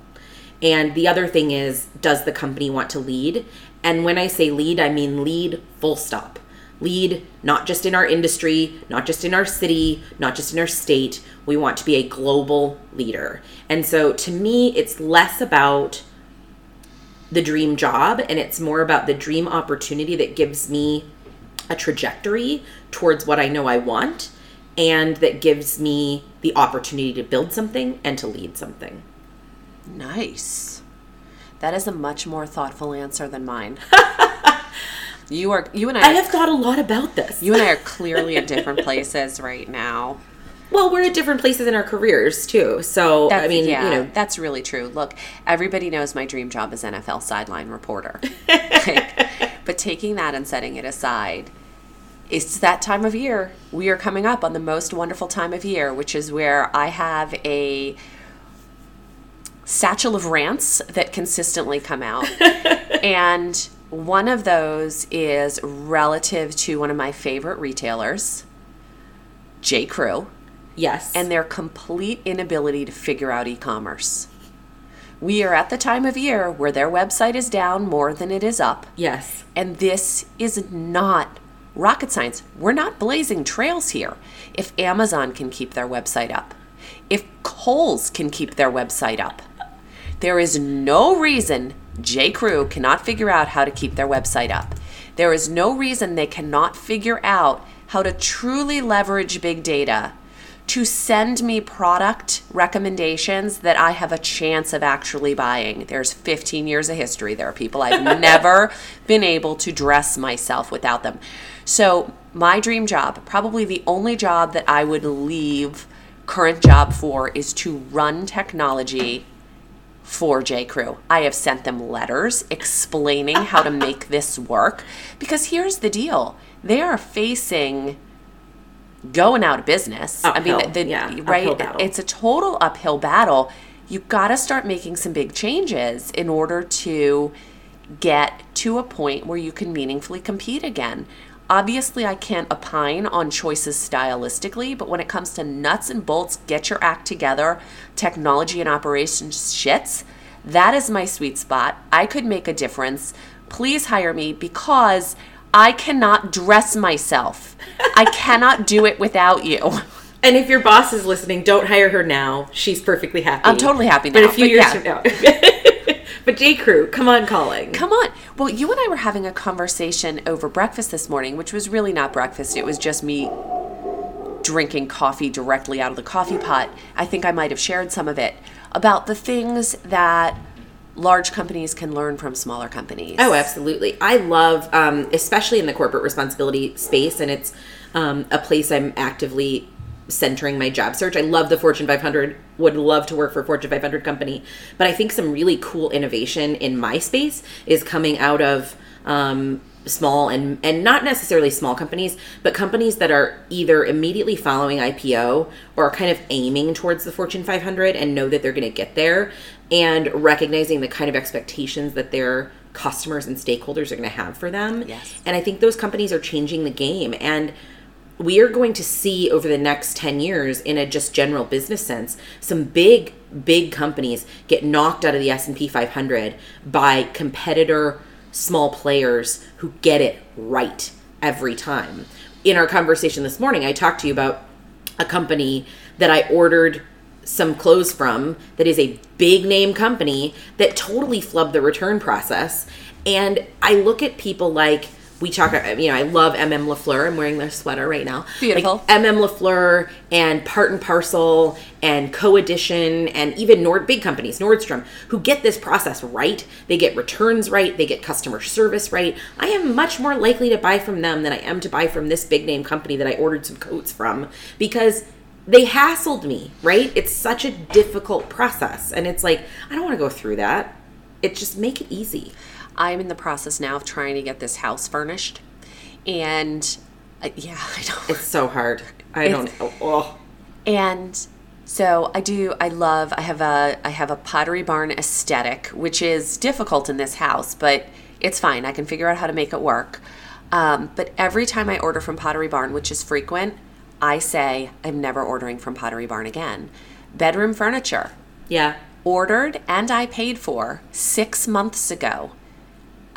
Speaker 2: And the other thing is, does the company want to lead? And when I say lead, I mean lead full stop. Lead not just in our industry, not just in our city, not just in our state. We want to be a global leader. And so to me, it's less about the dream job and it's more about the dream opportunity that gives me a trajectory towards what I know I want and that gives me the opportunity to build something and to lead something.
Speaker 3: Nice. That is a much more thoughtful answer than mine. you are you and I,
Speaker 2: I have thought a lot about this.
Speaker 3: you and I are clearly at different places right now.
Speaker 2: well, we're at different places in our careers too. So, I mean,
Speaker 3: yeah,
Speaker 2: you know,
Speaker 3: that's really true. Look, everybody knows my dream job is NFL sideline reporter. Like, but taking that and setting it aside, it's that time of year. We are coming up on the most wonderful time of year, which is where I have a satchel of rants that consistently come out. and one of those is relative to one of my favorite retailers, J. Crew
Speaker 2: yes.
Speaker 3: and their complete inability to figure out e-commerce. We are at the time of year where their website is down more than it is up.
Speaker 2: Yes.
Speaker 3: And this is not rocket science. We're not blazing trails here. If Amazon can keep their website up, if Kohl's can keep their website up, there is no reason J. Crew cannot figure out how to keep their website up. There is no reason they cannot figure out how to truly leverage big data to send me product recommendations that I have a chance of actually buying. There's 15 years of history. There are people I've never been able to dress myself without them. So, my dream job, probably the only job that I would leave current job for, is to run technology for J. Crew. I have sent them letters explaining how to make this work because here's the deal they are facing going out of business. I mean, the,
Speaker 2: yeah,
Speaker 3: right? It's a total uphill battle. You got to start making some big changes in order to get to a point where you can meaningfully compete again. Obviously, I can't opine on choices stylistically, but when it comes to nuts and bolts, get your act together, technology and operations shits, that is my sweet spot. I could make a difference. Please hire me because I cannot dress myself. I cannot do it without you.
Speaker 2: And if your boss is listening, don't hire her now. She's perfectly happy.
Speaker 3: I'm totally happy
Speaker 2: But a few
Speaker 3: but
Speaker 2: years
Speaker 3: yeah.
Speaker 2: from now. but J. Crew, come on calling.
Speaker 3: Come on. Well, you and I were having a conversation over breakfast this morning, which was really not breakfast. It was just me drinking coffee directly out of the coffee pot. I think I might have shared some of it about the things that large companies can learn from smaller companies.
Speaker 2: Oh, absolutely. I love, um, especially in the corporate responsibility space, and it's um, a place I'm actively centering my job search. I love the Fortune 500, would love to work for a Fortune 500 company, but I think some really cool innovation in my space is coming out of um, small and and not necessarily small companies, but companies that are either immediately following IPO or are kind of aiming towards the Fortune 500 and know that they're going to get there, and recognizing the kind of expectations that their customers and stakeholders are going to have for them.
Speaker 3: Yes.
Speaker 2: And I think those companies are changing the game and we are going to see over the next 10 years in a just general business sense some big big companies get knocked out of the S&P 500 by competitor small players who get it right every time. In our conversation this morning I talked to you about a company that I ordered some clothes from that is a big name company that totally flubbed the return process. And I look at people like we talk, you know, I love MM Lafleur. I'm wearing their sweater right now.
Speaker 3: Beautiful.
Speaker 2: Like MM Lafleur and Part and Parcel and Co-Edition and even Nord big companies, Nordstrom, who get this process right. They get returns right. They get customer service right. I am much more likely to buy from them than I am to buy from this big name company that I ordered some coats from because they hassled me, right? It's such a difficult process. And it's like, I don't want to go through that. It just make it easy.
Speaker 3: I'm in the process now of trying to get this house furnished. And uh, yeah, I know.
Speaker 2: It's so hard. I
Speaker 3: It's-
Speaker 2: don't know. Oh.
Speaker 3: And so I do I love I have a I have a pottery barn aesthetic, which is difficult in this house, but it's fine. I can figure out how to make it work. Um, but every time I order from Pottery Barn, which is frequent, I say I'm never ordering from Pottery Barn again. Bedroom furniture
Speaker 2: Yeah.
Speaker 3: ordered and I paid for six months ago.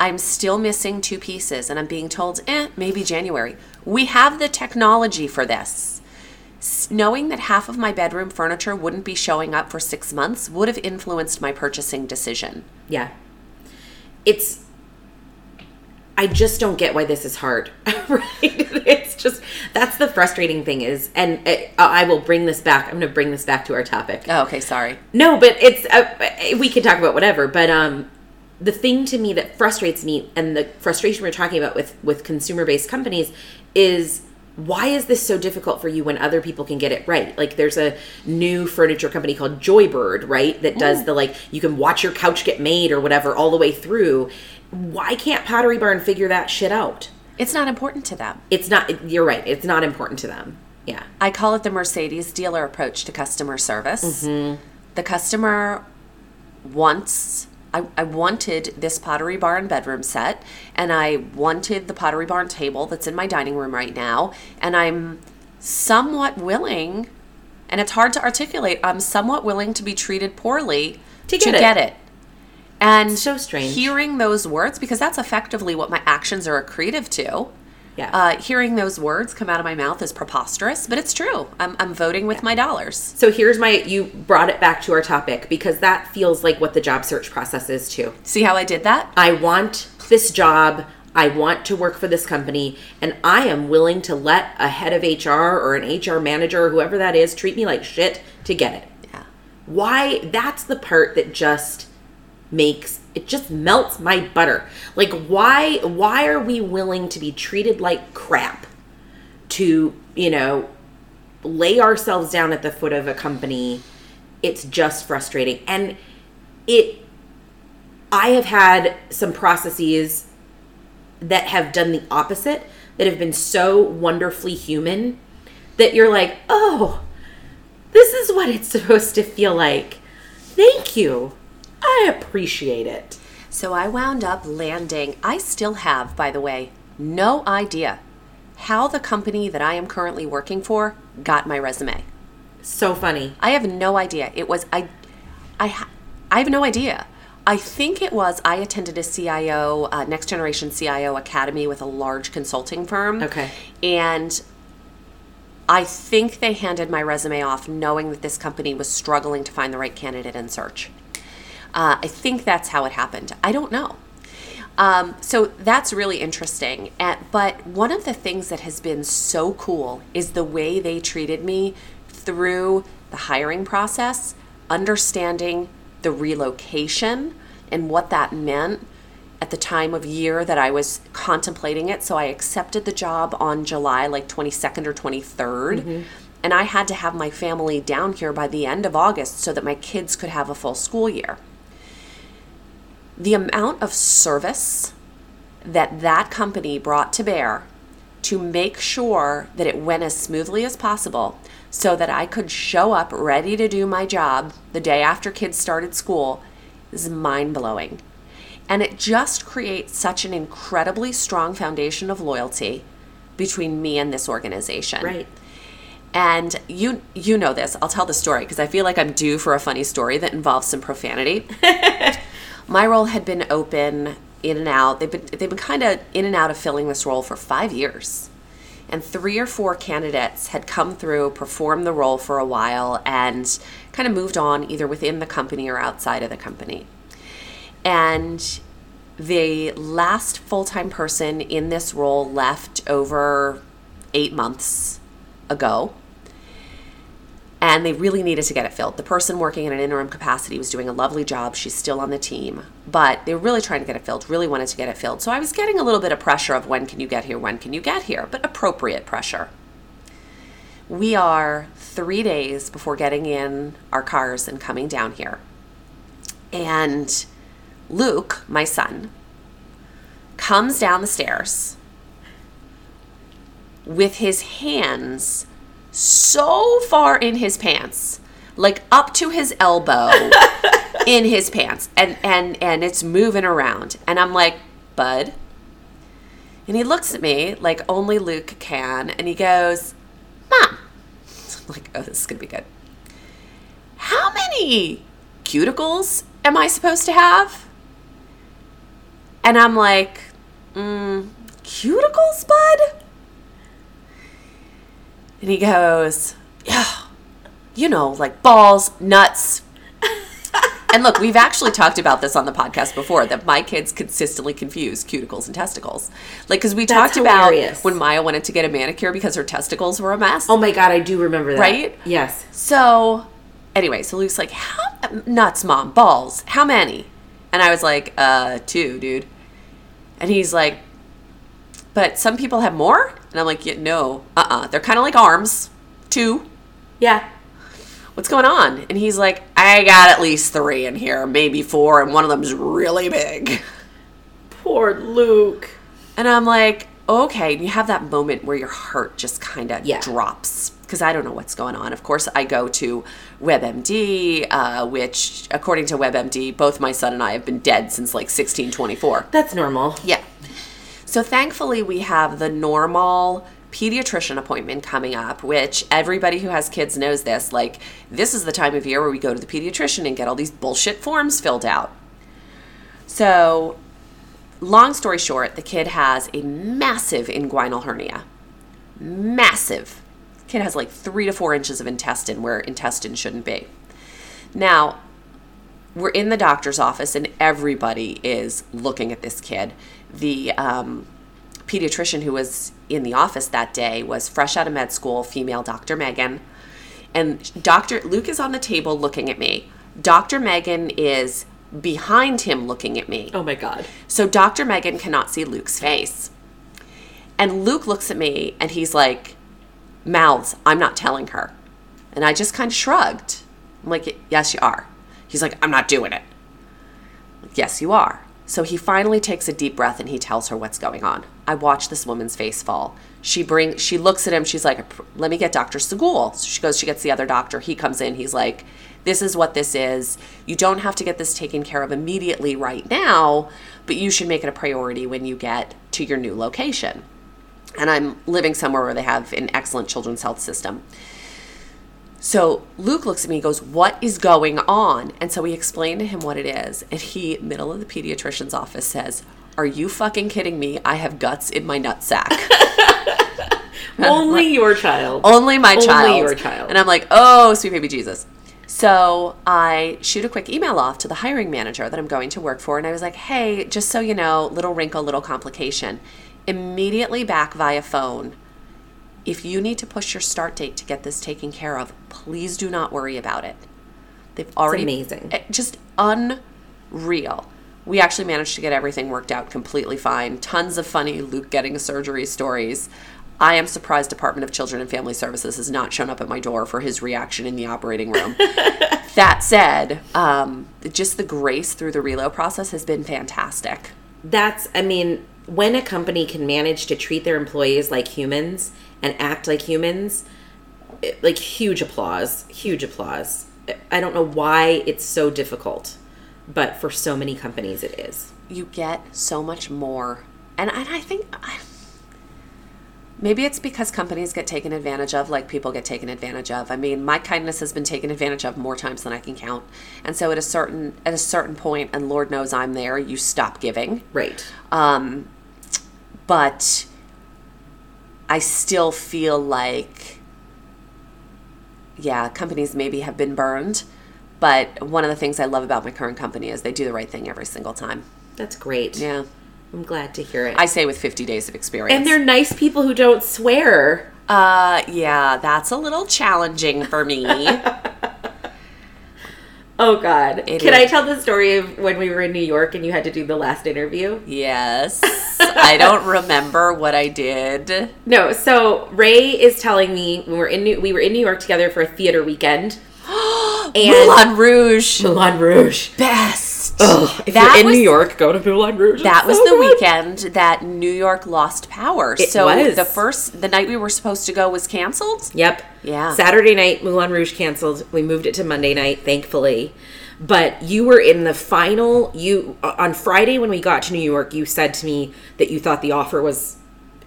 Speaker 3: I'm still missing two pieces and I'm being told, eh, maybe January. We have the technology for this. Knowing that half of my bedroom furniture wouldn't be showing up for six months would have influenced my purchasing decision.
Speaker 2: Yeah. It's I just don't get why this is hard. right? It's just that's the frustrating thing is and I, I will bring this back. I'm going to bring this back to our topic.
Speaker 3: Oh, okay, sorry.
Speaker 2: No, but it's uh, we can talk about whatever. But um, the thing to me that frustrates me, and the frustration we're talking about with with consumer based companies, is why is this so difficult for you when other people can get it right? Like there's a new furniture company called Joybird, right? That does mm. the like you can watch your couch get made or whatever all the way through. Why can't Pottery Barn figure that shit out?
Speaker 3: It's not important to them.
Speaker 2: It's not. You're right. It's not important to them. Yeah.
Speaker 3: I call it the Mercedes dealer approach to customer service. Mm-hmm. The customer wants, I, I wanted this Pottery Barn bedroom set, and I wanted the Pottery Barn table that's in my dining room right now, and I'm somewhat willing, and it's hard to articulate, I'm somewhat willing to be treated poorly
Speaker 2: To get it.
Speaker 3: get it. And
Speaker 2: So strange.
Speaker 3: hearing those words, because that's effectively what my actions are accretive to.
Speaker 2: Yeah.
Speaker 3: Uh, hearing those words come out of my mouth is preposterous, but it's true. I'm, I'm voting with my dollars.
Speaker 2: So here's my you brought it back to our topic because that feels like what the job search process is too.
Speaker 3: See how I did that?
Speaker 2: I want this job. I want to work for this company and I am willing to let a head of HR or an HR manager or whoever that is treat me like shit to get it.
Speaker 3: Yeah.
Speaker 2: Why that's the part that just makes it just melts my butter. Like why why are we willing to be treated like crap to, you know, lay ourselves down at the foot of a company? It's just frustrating. And it I have had some processes that have done the opposite that have been so wonderfully human that you're like, "Oh, this is what it's supposed to feel like. Thank you. I appreciate it."
Speaker 3: So I wound up landing. I still have, by the way, no idea how the company that I am currently working for got my resume.
Speaker 2: So funny.
Speaker 3: I have no idea. It was I, I, ha- I have no idea. I think it was I attended a CIO, uh, Next Generation CIO Academy with a large consulting firm.
Speaker 2: Okay.
Speaker 3: And I think they handed my resume off knowing that this company was struggling to find the right candidate in search. Uh, I think that's how it happened. I don't know. Um, so that's really interesting. And, but one of the things that has been so cool is the way they treated me through the hiring process, understanding the relocation and what that meant at the time of year that I was contemplating it. So I accepted the job on July like 22nd or 23rd. And I had to have my family down here by the end of August so that my kids could have a full school year the amount of service that that company brought to bear to make sure that it went as smoothly as possible so that I could show up ready to do my job the day after kids started school is mind blowing. And it just creates such an incredibly strong foundation of loyalty between me and this organization.
Speaker 2: Right.
Speaker 3: And you you know this. I'll tell the story because I feel like I'm due for a funny story that involves some profanity. My role had been open in and out. They've been they've been kind of in and out of filling this role for 5 years. And three or four candidates had come through, performed the role for a while and kind of moved on either within the company or outside of the company. And the last full-time person in this role left over 8 months ago and they really needed to get it filled. The person working in an interim capacity was doing a lovely job. She's still on the team, but they were really trying to get it filled, really wanted to get it filled. So I was getting a little bit of pressure of when can you get here, when can you get here, but appropriate pressure. We are three days before getting in our cars and coming down here. And Luke, my son, comes down the stairs with his hands so far in his pants like up to his elbow in his pants and and and it's moving around. And i'm like bud? And he looks at me like only luke can and he goes mom. I'm like oh this is gonna be good. How many cuticles am i supposed to have? And i'm like mm, cuticles bud and he goes, Yeah, you know, like balls, nuts. and look, we've actually talked about this on the podcast before that my kids consistently confuse cuticles and testicles. Like, because we
Speaker 2: That's
Speaker 3: talked about
Speaker 2: hilarious.
Speaker 3: when Maya wanted to get a manicure because her testicles were a mess.
Speaker 2: Oh my god, I do remember that.
Speaker 3: Right?
Speaker 2: Yes.
Speaker 3: So, anyway, so Luke's like, How nuts, mom? Balls. How many? And I was like, Uh, two, dude. And he's like, But some people have more? And I'm like, yeah, No, uh uh-uh. uh. they are kind of like arms. Two.
Speaker 2: Yeah.
Speaker 3: What's going on? And he's like, I got at least three in here, maybe four, and one of them's really big.
Speaker 2: Poor Luke.
Speaker 3: And I'm like, okay. And you have that moment where your heart just kind of
Speaker 2: Yeah.
Speaker 3: drops because I don't know what's going on. Of course, I go to WebMD, uh, which, according to WebMD, both my son and I have been dead since like 1624.
Speaker 2: That's normal.
Speaker 3: Yeah. So thankfully, we have the normal pediatrician appointment coming up, which everybody who has kids knows this. Like, this is the time of year where we go to the pediatrician and get all these bullshit forms filled out. So, long story short, the kid has a massive inguinal hernia. Massive. Kid has like three to four inches of intestine where intestine shouldn't be. Now, we're in the doctor's office and everybody is looking at this kid. The um, pediatrician who was in the office that day was fresh out of med school, female Dr. Megan. And Dr. Luke is on the table looking at me. Dr. Megan is behind him looking at me.
Speaker 2: Oh my God.
Speaker 3: So Dr. Megan cannot see Luke's face. And Luke looks at me and he's like, mouths, I'm not telling her. And I just kind of shrugged. I'm like, yes, you are. He's like, I'm not doing it. Like, yes, you are. So he finally takes a deep breath and he tells her what's going on. I watch this woman's face fall. She bring she looks at him, she's like, let me get Dr. Segul. So she goes, she gets the other doctor. He comes in, he's like, this is what this is. You don't have to get this taken care of immediately right now, but you should make it a priority when you get to your new location. And I'm living somewhere where they have an excellent children's health system. So Luke looks at me and goes, What is going on? And so we explain to him what it is. And he, middle of the pediatrician's office, says, Are you fucking kidding me? I have guts in my nutsack.
Speaker 2: Only your child.
Speaker 3: Only my
Speaker 2: Only
Speaker 3: child.
Speaker 2: Only your child.
Speaker 3: And I'm like, Oh, sweet baby Jesus. So I shoot a quick email off to the hiring manager that I'm going to work for. And I was like, Hey, just so you know, little wrinkle, little complication. Immediately back via phone if you need to push your start date to get this taken care of, please do not worry about it. They've already
Speaker 2: amazing.
Speaker 3: eh, just unreal. We actually managed to get everything worked out completely fine. Tons of funny Luke getting surgery stories. I am surprised Department of Children and Family Services has not shown up at my door for his reaction in the operating room. that said, um, just the grace through the relo process has been fantastic.
Speaker 2: That's, I mean, when a company can manage to treat their employees like humans and act like humans, it- like huge applause, huge applause. I don't know why it's so difficult, but for so many companies it is.
Speaker 3: you get so much more. And, and I think I, maybe it's because companies get taken advantage of, like people get taken advantage of. I mean, my kindness has been taken advantage of more times than I can count. And so at a certain at a certain point, and Lord knows I'm there, you stop giving.
Speaker 2: Right.
Speaker 3: Um, but I still feel like, yeah, companies maybe have been burned. But one of the things I love about my current company is they do the right thing every single time.
Speaker 2: That's great.
Speaker 3: Yeah.
Speaker 2: I'm glad to hear it.
Speaker 3: I say with 50 days of experience.
Speaker 2: and they're nice people who don't swear.
Speaker 3: uh yeah, that's a little challenging for me.
Speaker 2: Oh God!
Speaker 3: It
Speaker 2: Can. I tell the story of when we were in New York and you had to do the last interview?
Speaker 3: yes. I don't remember what I did.
Speaker 2: No. So Ray is telling me when we're in New, we were in New York together for a theater weekend. and
Speaker 3: Moulin Rouge.
Speaker 2: Moulin Rouge.
Speaker 3: Best.
Speaker 2: Ugh, if
Speaker 3: That
Speaker 2: you're in
Speaker 3: was-
Speaker 2: New York, go to Moulin Rouge.
Speaker 3: That was
Speaker 2: so
Speaker 3: the weekend that New York lost power.
Speaker 2: It
Speaker 3: so
Speaker 2: was.
Speaker 3: the first the night we were supposed to go was canceled.
Speaker 2: Yep.
Speaker 3: Yeah.
Speaker 2: Saturday night, Moulin Rouge canceled. We moved it to Monday night, thankfully. But you were in the final. You uh, on Friday when we got to New York, you said to me that you thought the offer was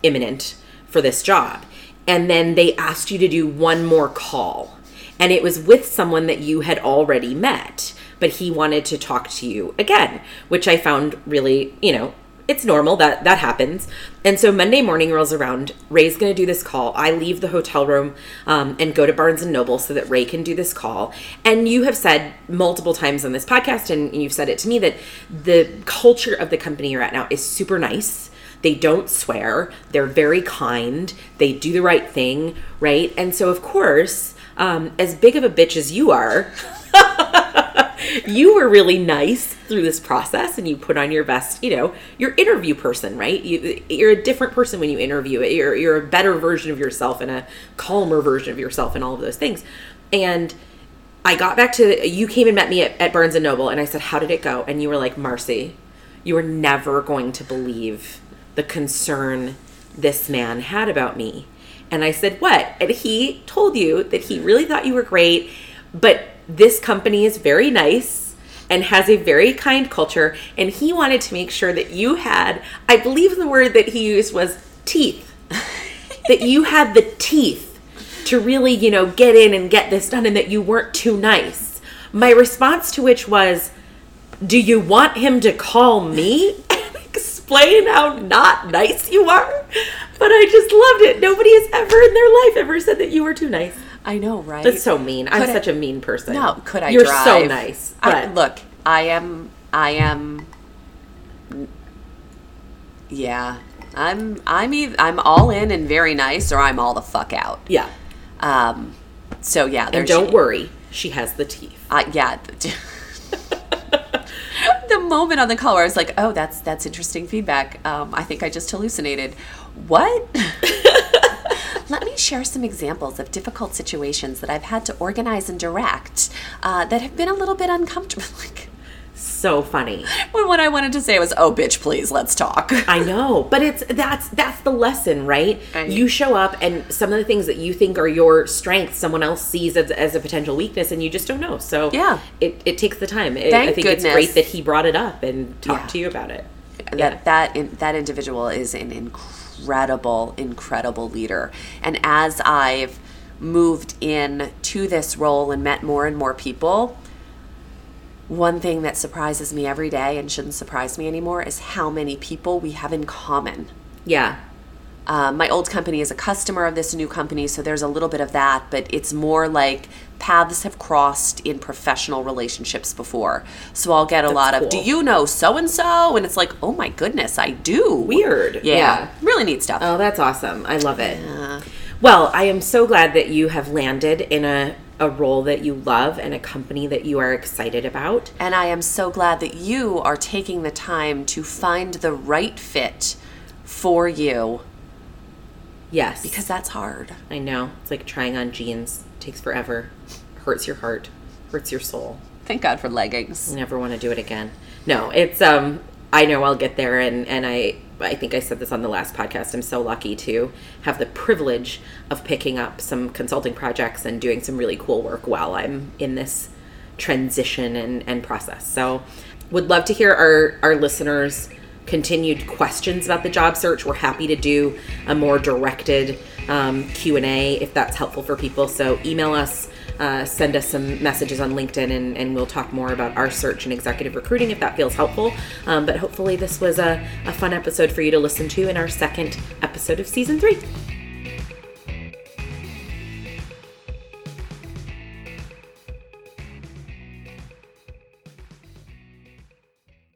Speaker 2: imminent for this job, and then they asked you to do one more call, and it was with someone that you had already met, but he wanted to talk to you again, which I found really, you know, it's normal that that happens. And so Monday morning rolls around. Ray's going to do this call. I leave the hotel room um, and go to Barnes and Noble so that Ray can do this call. And you have said multiple times on this podcast, and you've said it to me that the culture of the company you're at now is super nice. They don't swear. They're very kind. They do the right thing, right? And so, of course, um, as big of a bitch as you are, you were really nice through this process and you put on your best you know your interview person right? You, you're a different person when you interview it. You're, you're a better version of yourself and a calmer version of yourself and all of those things. And i got back to you came and met me at, at barnes and noble and i said how did it go? And you were like marcy you were never going to believe the concern this man had about me. And i said what? And he told you that he really thought you were great but this company is very nice and has a very kind culture and he wanted to make sure that you had i believe the word that he used was teeth that you had the teeth to really, you know, get in and get this done and that you weren't too nice. My response to which was, Do you want him to call me and explain how not nice you are? But I just loved it. Nobody has ever in their life ever said that you were too nice.
Speaker 3: I know, right?
Speaker 2: That's so mean. I'm
Speaker 3: I-
Speaker 2: such a mean person.
Speaker 3: No, could I
Speaker 2: You're
Speaker 3: drive?
Speaker 2: so nice.
Speaker 3: I, look, I am. I am. Yeah, I'm. I'm. Either, I'm all in and very nice, or I'm all the fuck out.
Speaker 2: yeah.
Speaker 3: Um. So yeah,
Speaker 2: And don't worry, she has the teeth.
Speaker 3: Uh, yeah. the moment on the call where I was like, "Oh, that's that's interesting feedback." Um, I think I just hallucinated. What? Let me share some examples of difficult situations that I've had to organize and direct uh, that have been a little bit uncomfortable. Like
Speaker 2: So funny.
Speaker 3: when what I wanted to say was, "Oh, bitch, please, let's talk."
Speaker 2: I know, but it's that's that's the lesson, right?
Speaker 3: Right.
Speaker 2: You show up, and some of the things that you think are your strengths, someone else sees as, as a potential weakness, and you just don't know. So
Speaker 3: Yeah.
Speaker 2: it, it takes the time. It- I think it's great that he brought it up and talked
Speaker 3: Yeah.
Speaker 2: to you about it.
Speaker 3: that that in, that individual is an incredible incredible incredible leader. And as i've moved in to this role and met more and more people one thing that surprises me every day and shouldn't surprise me anymore is how many people we have in common.
Speaker 2: Yeah,
Speaker 3: um, my old company is a customer of this new company, so there's a little bit of that, but it's more like paths have crossed in professional relationships before. So I'll get a lot of,
Speaker 2: cool.
Speaker 3: do you know so and so? And it's like, oh my goodness, I do.
Speaker 2: Weird.
Speaker 3: Yeah.
Speaker 2: Yeah.
Speaker 3: Really neat stuff.
Speaker 2: Oh, that's awesome. I love it. Well, I am so glad that you have landed in a, a role that you love and a company that you are excited about.
Speaker 3: and I am so glad that you are taking the time to find the right fit for you
Speaker 2: Yes.
Speaker 3: because that's hard.
Speaker 2: I know. It's like trying on jeans. takes forever. Hurts your heart. Hurts your soul.
Speaker 3: Thank God for leggings.
Speaker 2: never want to do it again. No, it's um I know I'll get there and and I I think I said this on the last podcast. I'm so lucky to have the privilege of picking up some consulting projects and doing some really cool work while I'm in this transition and, and process. So would love to hear our, our listeners continued questions about the job search. We're happy to do a more directed um, Q&A if that's helpful for people. So email us, uh, send us some messages on LinkedIn, and, and we'll talk more about our search and executive recruiting if that feels helpful. Um, but hopefully this was a, a fun episode for you to listen to in our second episode of season three.